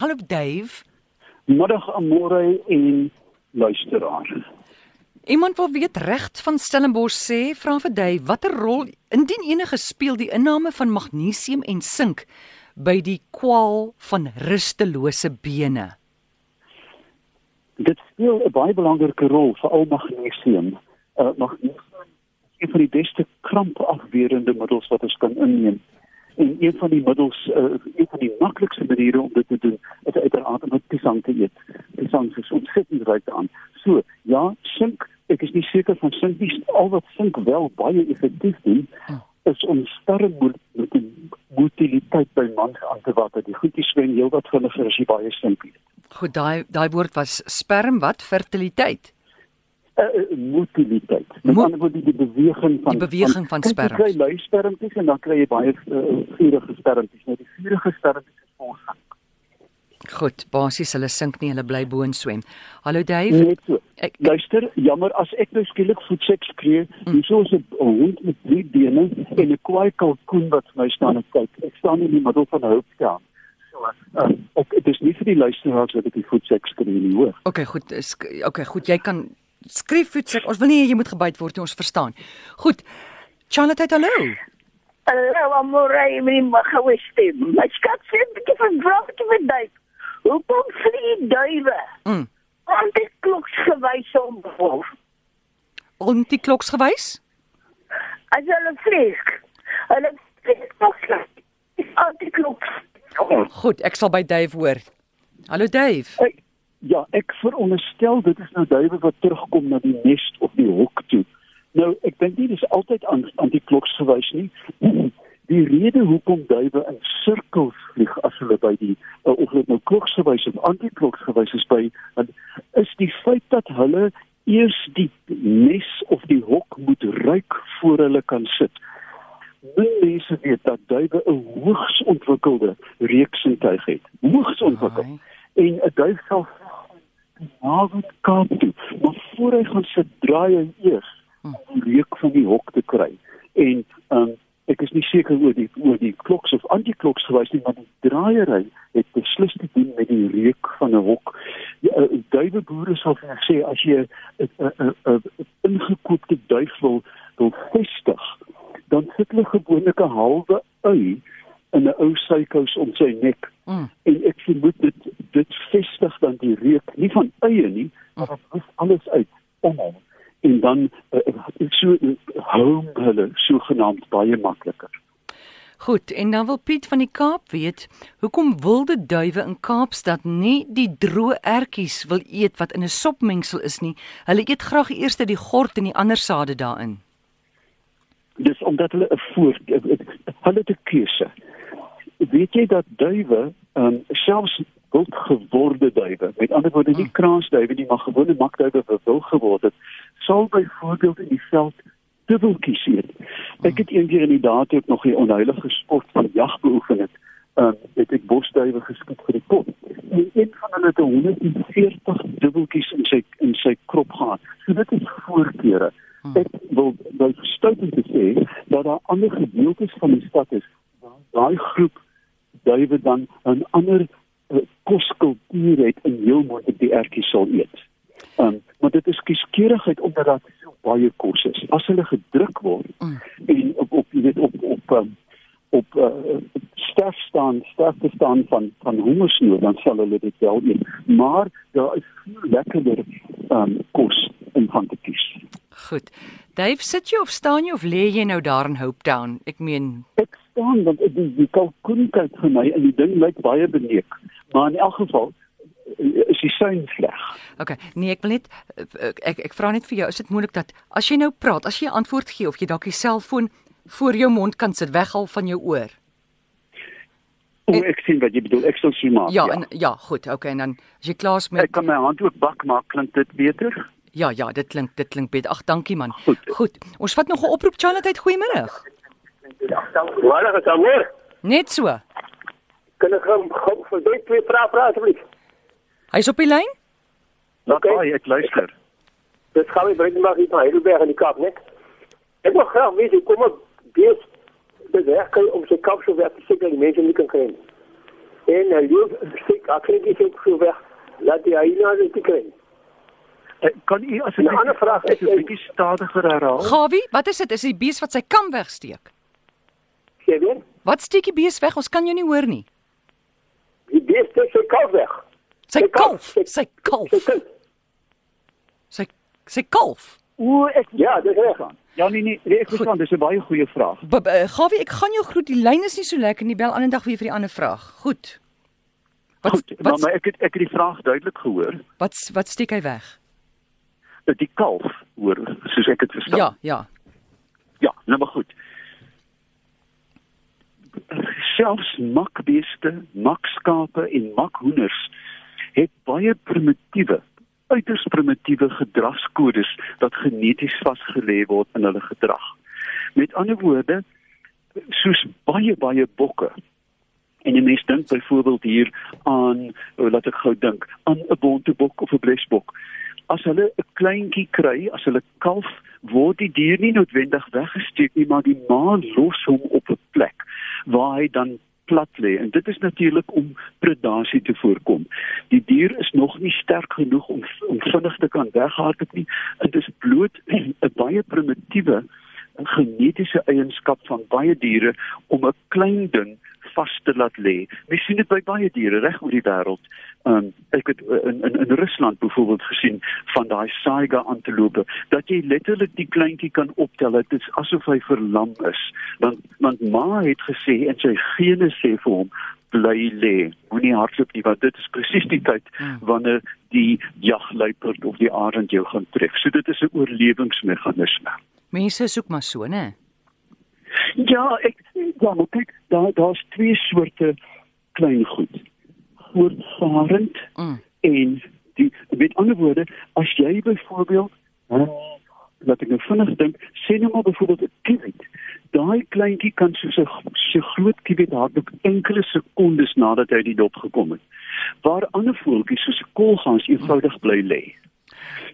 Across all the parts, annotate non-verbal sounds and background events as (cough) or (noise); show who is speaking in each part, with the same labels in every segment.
Speaker 1: Hallo Dave.
Speaker 2: Middag Amore en luisteraar.
Speaker 1: Iemand wil weet regt van Stellenbosch sê, vra vir Dave, watter rol indien enige speel die inname van magnesium en sink by die kwaal van rustelose bene?
Speaker 2: Dit speel 'n baie belangrike rol vir al magnesium. Uh, magnesium is een van die beste krampafwerende middels wat ons kan inneem en een van die middels uh, een van die maklikste maniere om dit te doen is uiteraard om pisang te eet. Pisang is ontsettend ryk aan. So, ja, sink, ek is nie seker van sink nie, al wat sink wel baie effektief doen is om sterre met die motiliteit by mans aan te wat dat die goedjies swem heelwat vinniger as jy baie sink eet.
Speaker 1: Goed, daai daai woord was sperm wat fertiliteit.
Speaker 2: Uh, motiliteit. Met Mo ander woorde die beweging van
Speaker 1: die beweging van, van sperms.
Speaker 2: Jy kry luispermpies en dan kry jy baie uh, vurige spermpies. Nou die vurige spermpies is volsang.
Speaker 1: Goed, basies hulle sink nie, hulle bly bo en swem. Hallo Dave.
Speaker 2: Net so. Ek, Luister, jammer as ek nou skielik voetseks skree, mm. hier so 'n hond met drie bene en 'n kwaai kalkoen wat my staan en kyk. Ek staan in die middel van 'n hoopkamer. Uh, ek dit is nie vir die luisteraars wat ek die voetseks skree nie, hoor.
Speaker 1: Okay, goed. Okay, goed. Jy kan skryf voetsek. Ons wil nie jy moet gebyt word nie, ons verstaan. Goed. Charlotte, hallo.
Speaker 3: Hallo, amore, my goue stem. My skat sê 'n bietjie van drafte met duif. Hoe kom vlieg duwe? Mm. Want dit kloks gewys om voor.
Speaker 1: En die kloks gewys?
Speaker 3: As hulle vlieg. Hulle vlieg kloks. Die kloks.
Speaker 1: Goed, ek sal by Dave hoor. Hallo Dave.
Speaker 2: Hey. Ja, ek veronderstel dit is nou duwe wat terugkom na die nes of die hok toe. Nou, ek dink nie dis altyd aan aan die kloks gewys nie. (clears throat) Die rede hoekom duwe in sirkels vlieg as hulle by die uh, of dit nou kloks gewys of anti-kloks gewys is by is die feit dat hulle eers die nes of die hok moet ruik voor hulle kan sit. Min mense weet dat duwe 'n hoogs ontwikkelde reuksintuig het. Hoogs ontwikkeld. En 'n duif sal naby Kaap toe. Maar voor hy gaan sit, draai hy eers om die reuk van die hok te kry. En um, ek is nie seker oor die oor die kloks of anti-kloks gewys nie, maar die draaiery het beslis te doen met die reuk van 'n hok. Die uh, duiweboere sal vir sê as jy 'n 'n ingekoopte duif wil wil vestig, dan sit hulle gewoonlik 'n halwe ui in 'n ou sykous om sy nek. Mm. En ek vermoed dit dit vestig dan die reuk nie van eie nie, maar dit is alles uit om hom. En dan uh, so uh, hou hulle sogenaamd baie makliker.
Speaker 1: Goed, en dan wil Piet van die Kaap weet, hoekom wilde duwe in Kaapstad nie die droë ertjies wil eet wat in 'n sopmengsel is nie. Hulle eet graag eers die gort en die ander sade daarin.
Speaker 2: Dis omdat hulle 'n voor hulle te keuse weet jy dat duwe um, selfs wild geworde duwe met ander woorde nie hmm. kraasduwe nie maar gewone makduwe wat wil geword het sal byvoorbeeld in die veld dubbeltjies eet ek het eendag in die daad ook nog 'n onheilige sport van jag beoefen het um, het ek bosduwe geskiet vir die pot en een van hulle het 140 dubbeltjies in sy in sy krop gehad so dit is voorkeure hmm. ek wil wil stout te sê dat daar ander gedeeltes van die stad is daai groep duwe dan 'n ander uh, koskultuur het en heel moontlik die ertjies sal eet. Um, maar kieskeurigheid omdat daar so baie kos is. As hulle gedruk word mm. en op op jy weet op op um, op uh, sterf staan, sterf te staan van van hongersnood, dan sal hulle dit wel eet. Maar daar is veel lekkerder um, kos om van te kies.
Speaker 1: Goed. Dave, sit jy of staan jy of lê jy nou daar in Hope Town? Ek meen
Speaker 2: ek staan want die, die kalkoen kyk vir my en die ding lyk baie beneek. Maar in elk geval is die sein sleg.
Speaker 1: OK. Nee, ek wil net ek ek, ek vra net vir jou, is dit moontlik dat as jy nou praat, as jy 'n antwoord gee of jy dalk die selfoon voor jou mond kan sit weghaal van jou oor?
Speaker 2: O, ek sien wat jy bedoel. Ek sal sien maar.
Speaker 1: Ja, ja, en, ja, goed. OK, en dan as jy klaar is met
Speaker 2: Ek kan my hand ook bak maak, klink dit beter?
Speaker 1: Ja, ja, dit klink dit klink beter. Ag, dankie man. Goed. goed. Ons vat nog 'n oproep Charlotte, goeiemôre.
Speaker 4: Waar is Amor?
Speaker 1: Net so.
Speaker 4: Kan ek gou vir dit twee vrae vra asseblief?
Speaker 1: Hy's op die lyn?
Speaker 2: Okay, okay ek luister.
Speaker 4: Dit gaan my bring maar hier na Heidelberg in die Kaap, net. Ek wil graag weet hoe kom ek dis bewerk om sy kap so werk te sê dat die mense nie kan kry nie. En hy loop steek akkies op so weg. Laat die hyena dit kry.
Speaker 2: Eh, Kan u as 'n
Speaker 4: ander vraag is-
Speaker 2: 'n bietjie stadiger herhaal?
Speaker 1: Gawie, wat is dit? Is die bees wat sy kam wegsteek?
Speaker 4: Sê weer,
Speaker 1: Wat steek die bees weg? Ons kan jou nie hoor nie.
Speaker 4: die bees steek sy kalf weg.
Speaker 1: Sy
Speaker 4: kalf, sy-
Speaker 1: kalf,
Speaker 4: Sy
Speaker 1: sy kalf.
Speaker 2: O, ek
Speaker 4: Ja, dis reg.
Speaker 2: Ja nee nee, nee ek verstaan, dis 'n baie goeie vraag.
Speaker 1: Eh, Gawie, ek gaan jou groet. Die lyn is nie so lekker nie. Bel ander dag weer vir die ander vraag. Goed. Wat
Speaker 2: Goed, maar,
Speaker 1: wat
Speaker 2: maar ek het ek het die vraag duidelik gehoor.
Speaker 1: wat wat steek hy weg?
Speaker 2: Dat die kalf, hoor, soos ek dit verstaan.
Speaker 1: Ja, ja.
Speaker 2: Ja, nou maar goed. Selfs makbeeste, makskape en makhoenders het baie primitiewe, uiters primitiewe gedragskodes wat geneties vasgelê word in hulle gedrag. Met ander woorde, soos baie baie bokke. En jy mens dink byvoorbeeld hier aan, oh, laat ek gou dink, aan 'n bontebok of 'n blesbok. As hulle 'n kleintjie kry, as hulle kalf, word die dier nie noodwendig weggesteek nie, maar die ma los hom op 'n plek waar hy dan plat lê en dit is natuurlik om predasie te voorkom. Die dier is nog nie sterk genoeg om om vinnig te kan weghardloop nie. Dit is bloot (clears throat) 'n baie primitiewe genetiese eienskap van baie diere om 'n klein ding vas te laat lê. Mens sien dit by baie diere reg oor die wêreld. Um, ek het in in in Rusland byvoorbeeld gesien van daai saiga antilope dat jy letterlik die kleintjie kan optel. Dit is asof hy verlam is. Want want ma het gesê en sy gene sê vir hom bly lê. Moenie hardloop nie want dit is presies die tyd wanneer die jagluiperd of die arend jou gaan tref. So dit is 'n oorlewingsmeganisme.
Speaker 1: Mense soek maar so, né?
Speaker 2: Ja, ek ja, maar kyk, daar daar's twee soorte klein goed. Voortvarend
Speaker 1: Mm.
Speaker 2: en die met ander woorde, as jy byvoorbeeld uh, laat ek nou vinnig dink, sê nou maar byvoorbeeld 'n kiwit. Daai kleintjie kan soos 'n so groot kiwit hardloop enkele sekondes nadat hy die dop gekom het. Waar ander voeltjies soos 'n koolgans eenvoudig bly lê.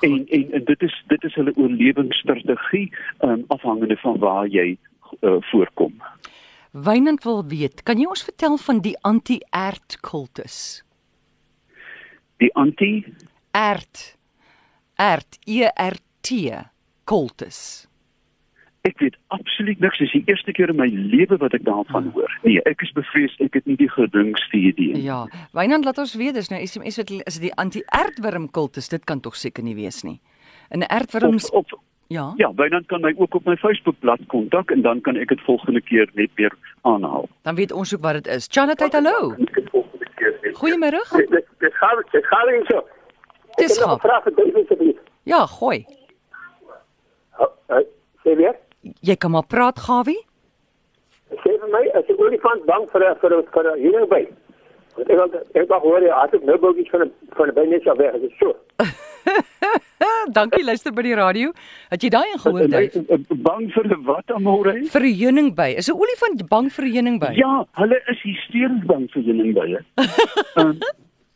Speaker 2: En, en en dit is dit is hulle oorlewingsstrategie um, afhangende van waar jy uh, voorkom.
Speaker 1: Wynand wil weet, kan jy ons vertel van die anti-erd kultus?
Speaker 2: Die anti
Speaker 1: Erd. Erd, E R T kultus.
Speaker 2: ek weet absoluut niks. Dis die eerste keer in my lewe wat ek daarvan hoor. Nee, ek is bevrees ek het nie die geringste idee nie.
Speaker 1: Ja, Wynand laat ons weet, dis nou SMS wat is dit die anti-erdwurm kultus? Dit kan tog seker nie wees nie. 'n Erdwurm
Speaker 2: Of, of
Speaker 1: ja.
Speaker 2: ja, Wynand kan my ook op my Facebookblad kontak en dan kan ek dit volgende keer net weer aanhaal.
Speaker 1: Dan weet ons ook wat dit is. Chanat, hallo. Goeiemôre.
Speaker 4: Dit dit gaan dit gaan nie so.
Speaker 1: Dis
Speaker 4: Ek het nog 'n
Speaker 1: gaaf.
Speaker 4: vraag vir David asseblief.
Speaker 1: Ja, gooi.
Speaker 4: Sê weer.
Speaker 1: Jy kan maar praat, Gawie.
Speaker 4: Sê vir my, as 'n olifant bang vir vir vir hierdie by. Ek het ek wag hoor jy het ek nou bogies van van by net so weg. Dit is so. (laughs)
Speaker 1: Dankie luister by die radio. Het jy daai ingehoor,
Speaker 2: is, uh, Bang vir wat amore?
Speaker 1: Vir 'n heuningby. Is 'n olifant bang vir 'n heuningby?
Speaker 2: Ja, hulle is hysteries bang vir heuningbye. (laughs) Um,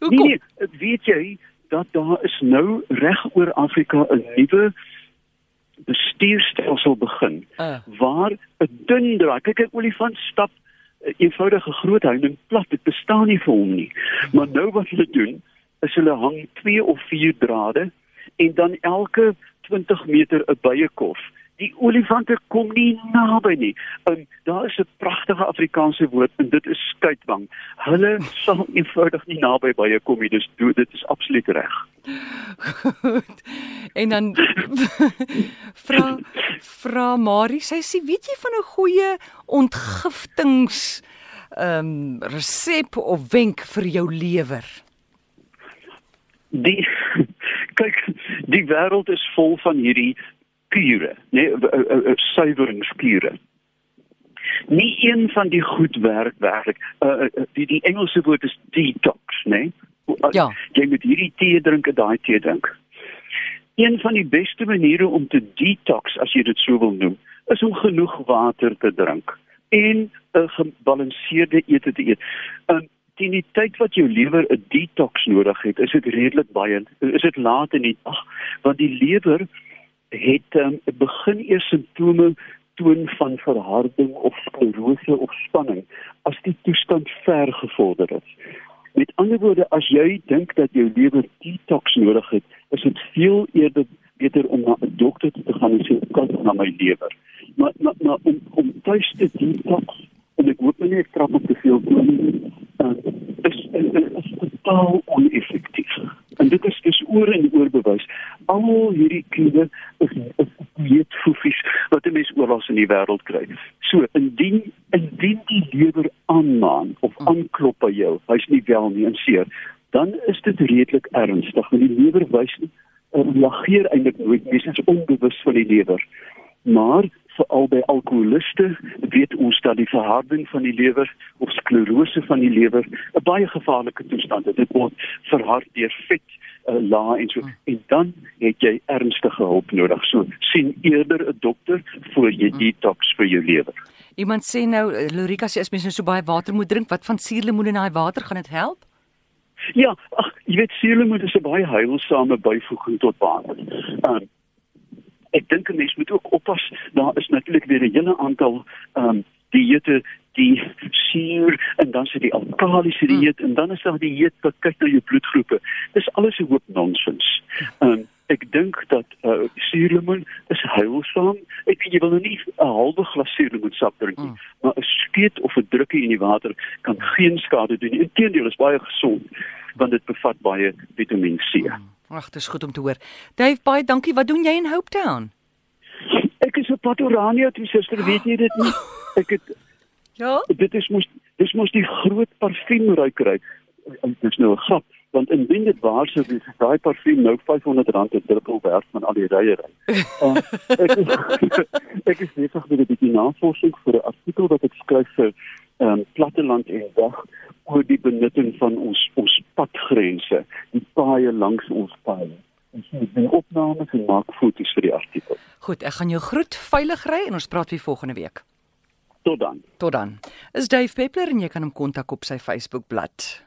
Speaker 2: Nee,
Speaker 1: Hoekom?
Speaker 2: nee, weet jy dat daar is nou reg oor Afrika 'n nuwe bestuurstelsel begin
Speaker 1: Uh.
Speaker 2: waar 'n dun draai. Kyk, 'n olifant stap 'n eenvoudige groot heining plat. Dit bestaan nie vir hom nie. Maar nou wat hulle doen, is hulle hang 2 of 4 drade en dan elke 20 meter 'n byekorf. Die olifante kom nie naby nie. Um, daar is 'n pragtige Afrikaanse woord en dit is skuitwang. Hulle sal eenvoudig nie naby bye kom nie. Dis do- dit is absoluut reg.
Speaker 1: Goed. En dan (laughs) vra vra Marie, sy sê, weet jy van 'n goeie ontgiftings ehm um, resep of wenk vir jou lewer?
Speaker 2: Die kyk, die wêreld is vol van hierdie kure, nê, nee, suiweringskure. Nie een van die goed werk werklik. Uh, die die Engelse woord is detox, nê? Nee?
Speaker 1: Ja.
Speaker 2: Jy moet hierdie tee drink en daai tee drink. Een van die beste maniere om te detox, as jy dit so wil noem, is om genoeg water te drink en 'n gebalanseerde ete te eet. Um, teen die tyd wat jou lewer 'n detox nodig het, is dit redelik baie is dit laat in die dag want die lewer het um, begin eers simptome toon van verharding of sklerose of spanning as die toestand ver gevorder is. Met ander woorde, as jy dink dat jou lewer detox nodig het, is dit veel eerder beter om na 'n dokter te gaan en sê kyk na my lewer. Maar maar, maar om om tuis te detox en ek hoop nie ek trap op te veel toe nie. Uh, is is, is totaal oneffektief. En dit is dis oor en oor bewys. Al hierdie kinde is is dieetfoefies wat 'n mens oral in die wêreld kry. So indien indien die lewer aanmaan of aanklop by jou, hy's nie wel nie en seer, dan is dit redelik ernstig want die lewer wys uh, reageer eintlik nooit mens is onbewus van die lewer maar veral by alkoholiste weet ons dat die verharding van die lewer of sklerose van die lewer 'n baie gevaarlike toestand is. Dit word verhard deur vet uh, la en so. En dan het jy ernstige hulp nodig. So sien eerder 'n dokter voor jy detox vir jou lewer.
Speaker 1: Iemand sê nou Lorika sê as mens nou so baie water moet drink wat van suurlemoen in daai water gaan dit help?
Speaker 2: Ja, ag, jy weet suurlemoen is 'n baie heilsame byvoeging tot water. Um, ek dink 'n mens moet ook oppas. Daar is natuurlik weer 'n hele aantal ehm um, dieete die suur en dan sit die alkalisiese dieet hmm. en dan is daar die dieet wat kyk na jou bloedgroepe. Dis alles 'n hoop nonsens. Ehm um, ek dink dat uh, suurlemoen is heilsaam. Ek weet jy wil nou nie 'n halwe glas suurlemoen sap drink nie, mm. maar 'n skeet of 'n drukkie in die water kan geen skade doen nie. Inteendeel is baie gesond want dit bevat baie Vitamiin C. Mm.
Speaker 1: Ag, dit is goed om te hoor. Dave, baie dankie. Wat doen jy in Hope Town?
Speaker 2: Ek is op pad Orania toe, suster, weet jy dit nie? (gasps) Ek het
Speaker 1: Ja.
Speaker 2: Dit is mos dis mos die groot parfuumruikery. Dit is nou 'n grap want indien dit waar sou wees daai parfuum nou R500 'n druppel werd van al die ryery. Uh, (laughs) ek is, (laughs) ek is besig met 'n bietjie navorsing vir 'n artikel wat ek skryf vir ehm um, Platteland en Dag oor die benutting van ons ons padgrense, die paaie langs ons paaie. Ons moet die opnames en maak foto's vir die artikel.
Speaker 1: Goed, ek gaan jou groet veilig ry en ons praat weer volgende week.
Speaker 2: Tot dan.
Speaker 1: Tot dan. Is Dave Peppler en jy kan hom kontak op sy Facebook bladsy.